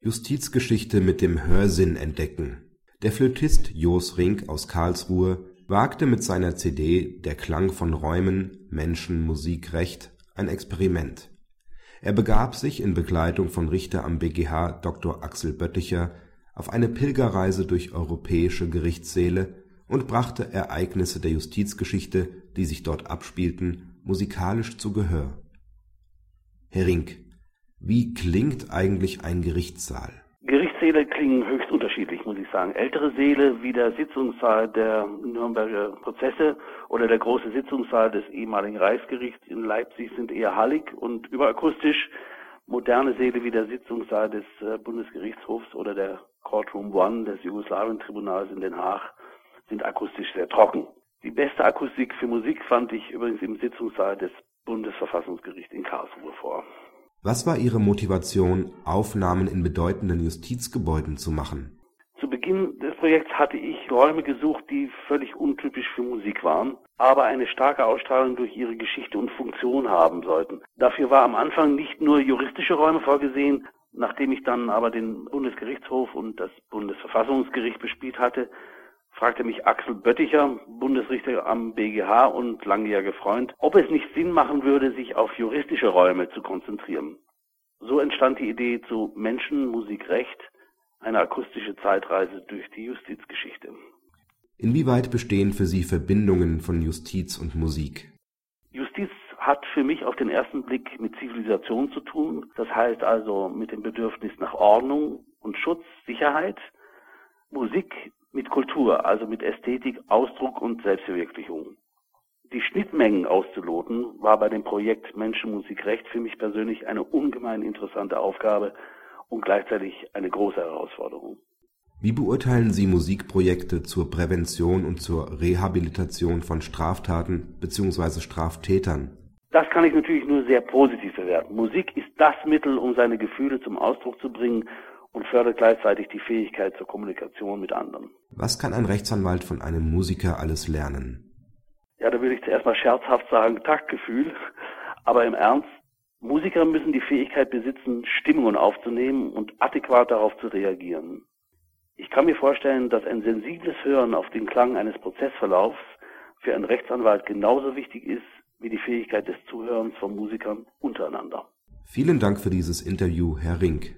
Justizgeschichte mit dem Hörsinn entdecken. Der Flötist Jos Rink aus Karlsruhe wagte mit seiner CD Der Klang von Räumen, Menschen, Musik, Recht ein Experiment. Er begab sich in Begleitung von Richter am BgH Dr. Axel Bötticher auf eine Pilgerreise durch europäische Gerichtssäle und brachte Ereignisse der Justizgeschichte, die sich dort abspielten, musikalisch zu Gehör. Herr Rink, wie klingt eigentlich ein Gerichtssaal? Gerichtssäle klingen höchst unterschiedlich, muss ich sagen. Ältere Säle wie der Sitzungssaal der Nürnberger Prozesse oder der große Sitzungssaal des ehemaligen Reichsgerichts in Leipzig sind eher hallig und überakustisch. Moderne Säle wie der Sitzungssaal des äh, Bundesgerichtshofs oder der Courtroom One des Jugoslawien-Tribunals in Den Haag sind akustisch sehr trocken. Die beste Akustik für Musik fand ich übrigens im Sitzungssaal des Bundesverfassungsgerichts in Karlsruhe vor. Was war Ihre Motivation, Aufnahmen in bedeutenden Justizgebäuden zu machen? Zu Beginn des Projekts hatte ich Räume gesucht, die völlig untypisch für Musik waren, aber eine starke Ausstrahlung durch ihre Geschichte und Funktion haben sollten. Dafür war am Anfang nicht nur juristische Räume vorgesehen, nachdem ich dann aber den Bundesgerichtshof und das Bundesverfassungsgericht bespielt hatte, fragte mich Axel Bötticher, Bundesrichter am BGH und langjähriger Freund, ob es nicht Sinn machen würde, sich auf juristische Räume zu konzentrieren. So entstand die Idee zu Menschen, Musik, Recht, eine akustische Zeitreise durch die Justizgeschichte. Inwieweit bestehen für Sie Verbindungen von Justiz und Musik? Justiz hat für mich auf den ersten Blick mit Zivilisation zu tun, das heißt also mit dem Bedürfnis nach Ordnung und Schutz, Sicherheit. Musik mit Kultur, also mit Ästhetik, Ausdruck und Selbstverwirklichung. Die Schnittmengen auszuloten war bei dem Projekt Menschenmusik Recht für mich persönlich eine ungemein interessante Aufgabe und gleichzeitig eine große Herausforderung. Wie beurteilen Sie Musikprojekte zur Prävention und zur Rehabilitation von Straftaten bzw. Straftätern? Das kann ich natürlich nur sehr positiv bewerten. Musik ist das Mittel, um seine Gefühle zum Ausdruck zu bringen und fördert gleichzeitig die Fähigkeit zur Kommunikation mit anderen. Was kann ein Rechtsanwalt von einem Musiker alles lernen? Ja, da würde ich zuerst mal scherzhaft sagen, Taktgefühl. Aber im Ernst, Musiker müssen die Fähigkeit besitzen, Stimmungen aufzunehmen und adäquat darauf zu reagieren. Ich kann mir vorstellen, dass ein sensibles Hören auf den Klang eines Prozessverlaufs für einen Rechtsanwalt genauso wichtig ist wie die Fähigkeit des Zuhörens von Musikern untereinander. Vielen Dank für dieses Interview, Herr Rink.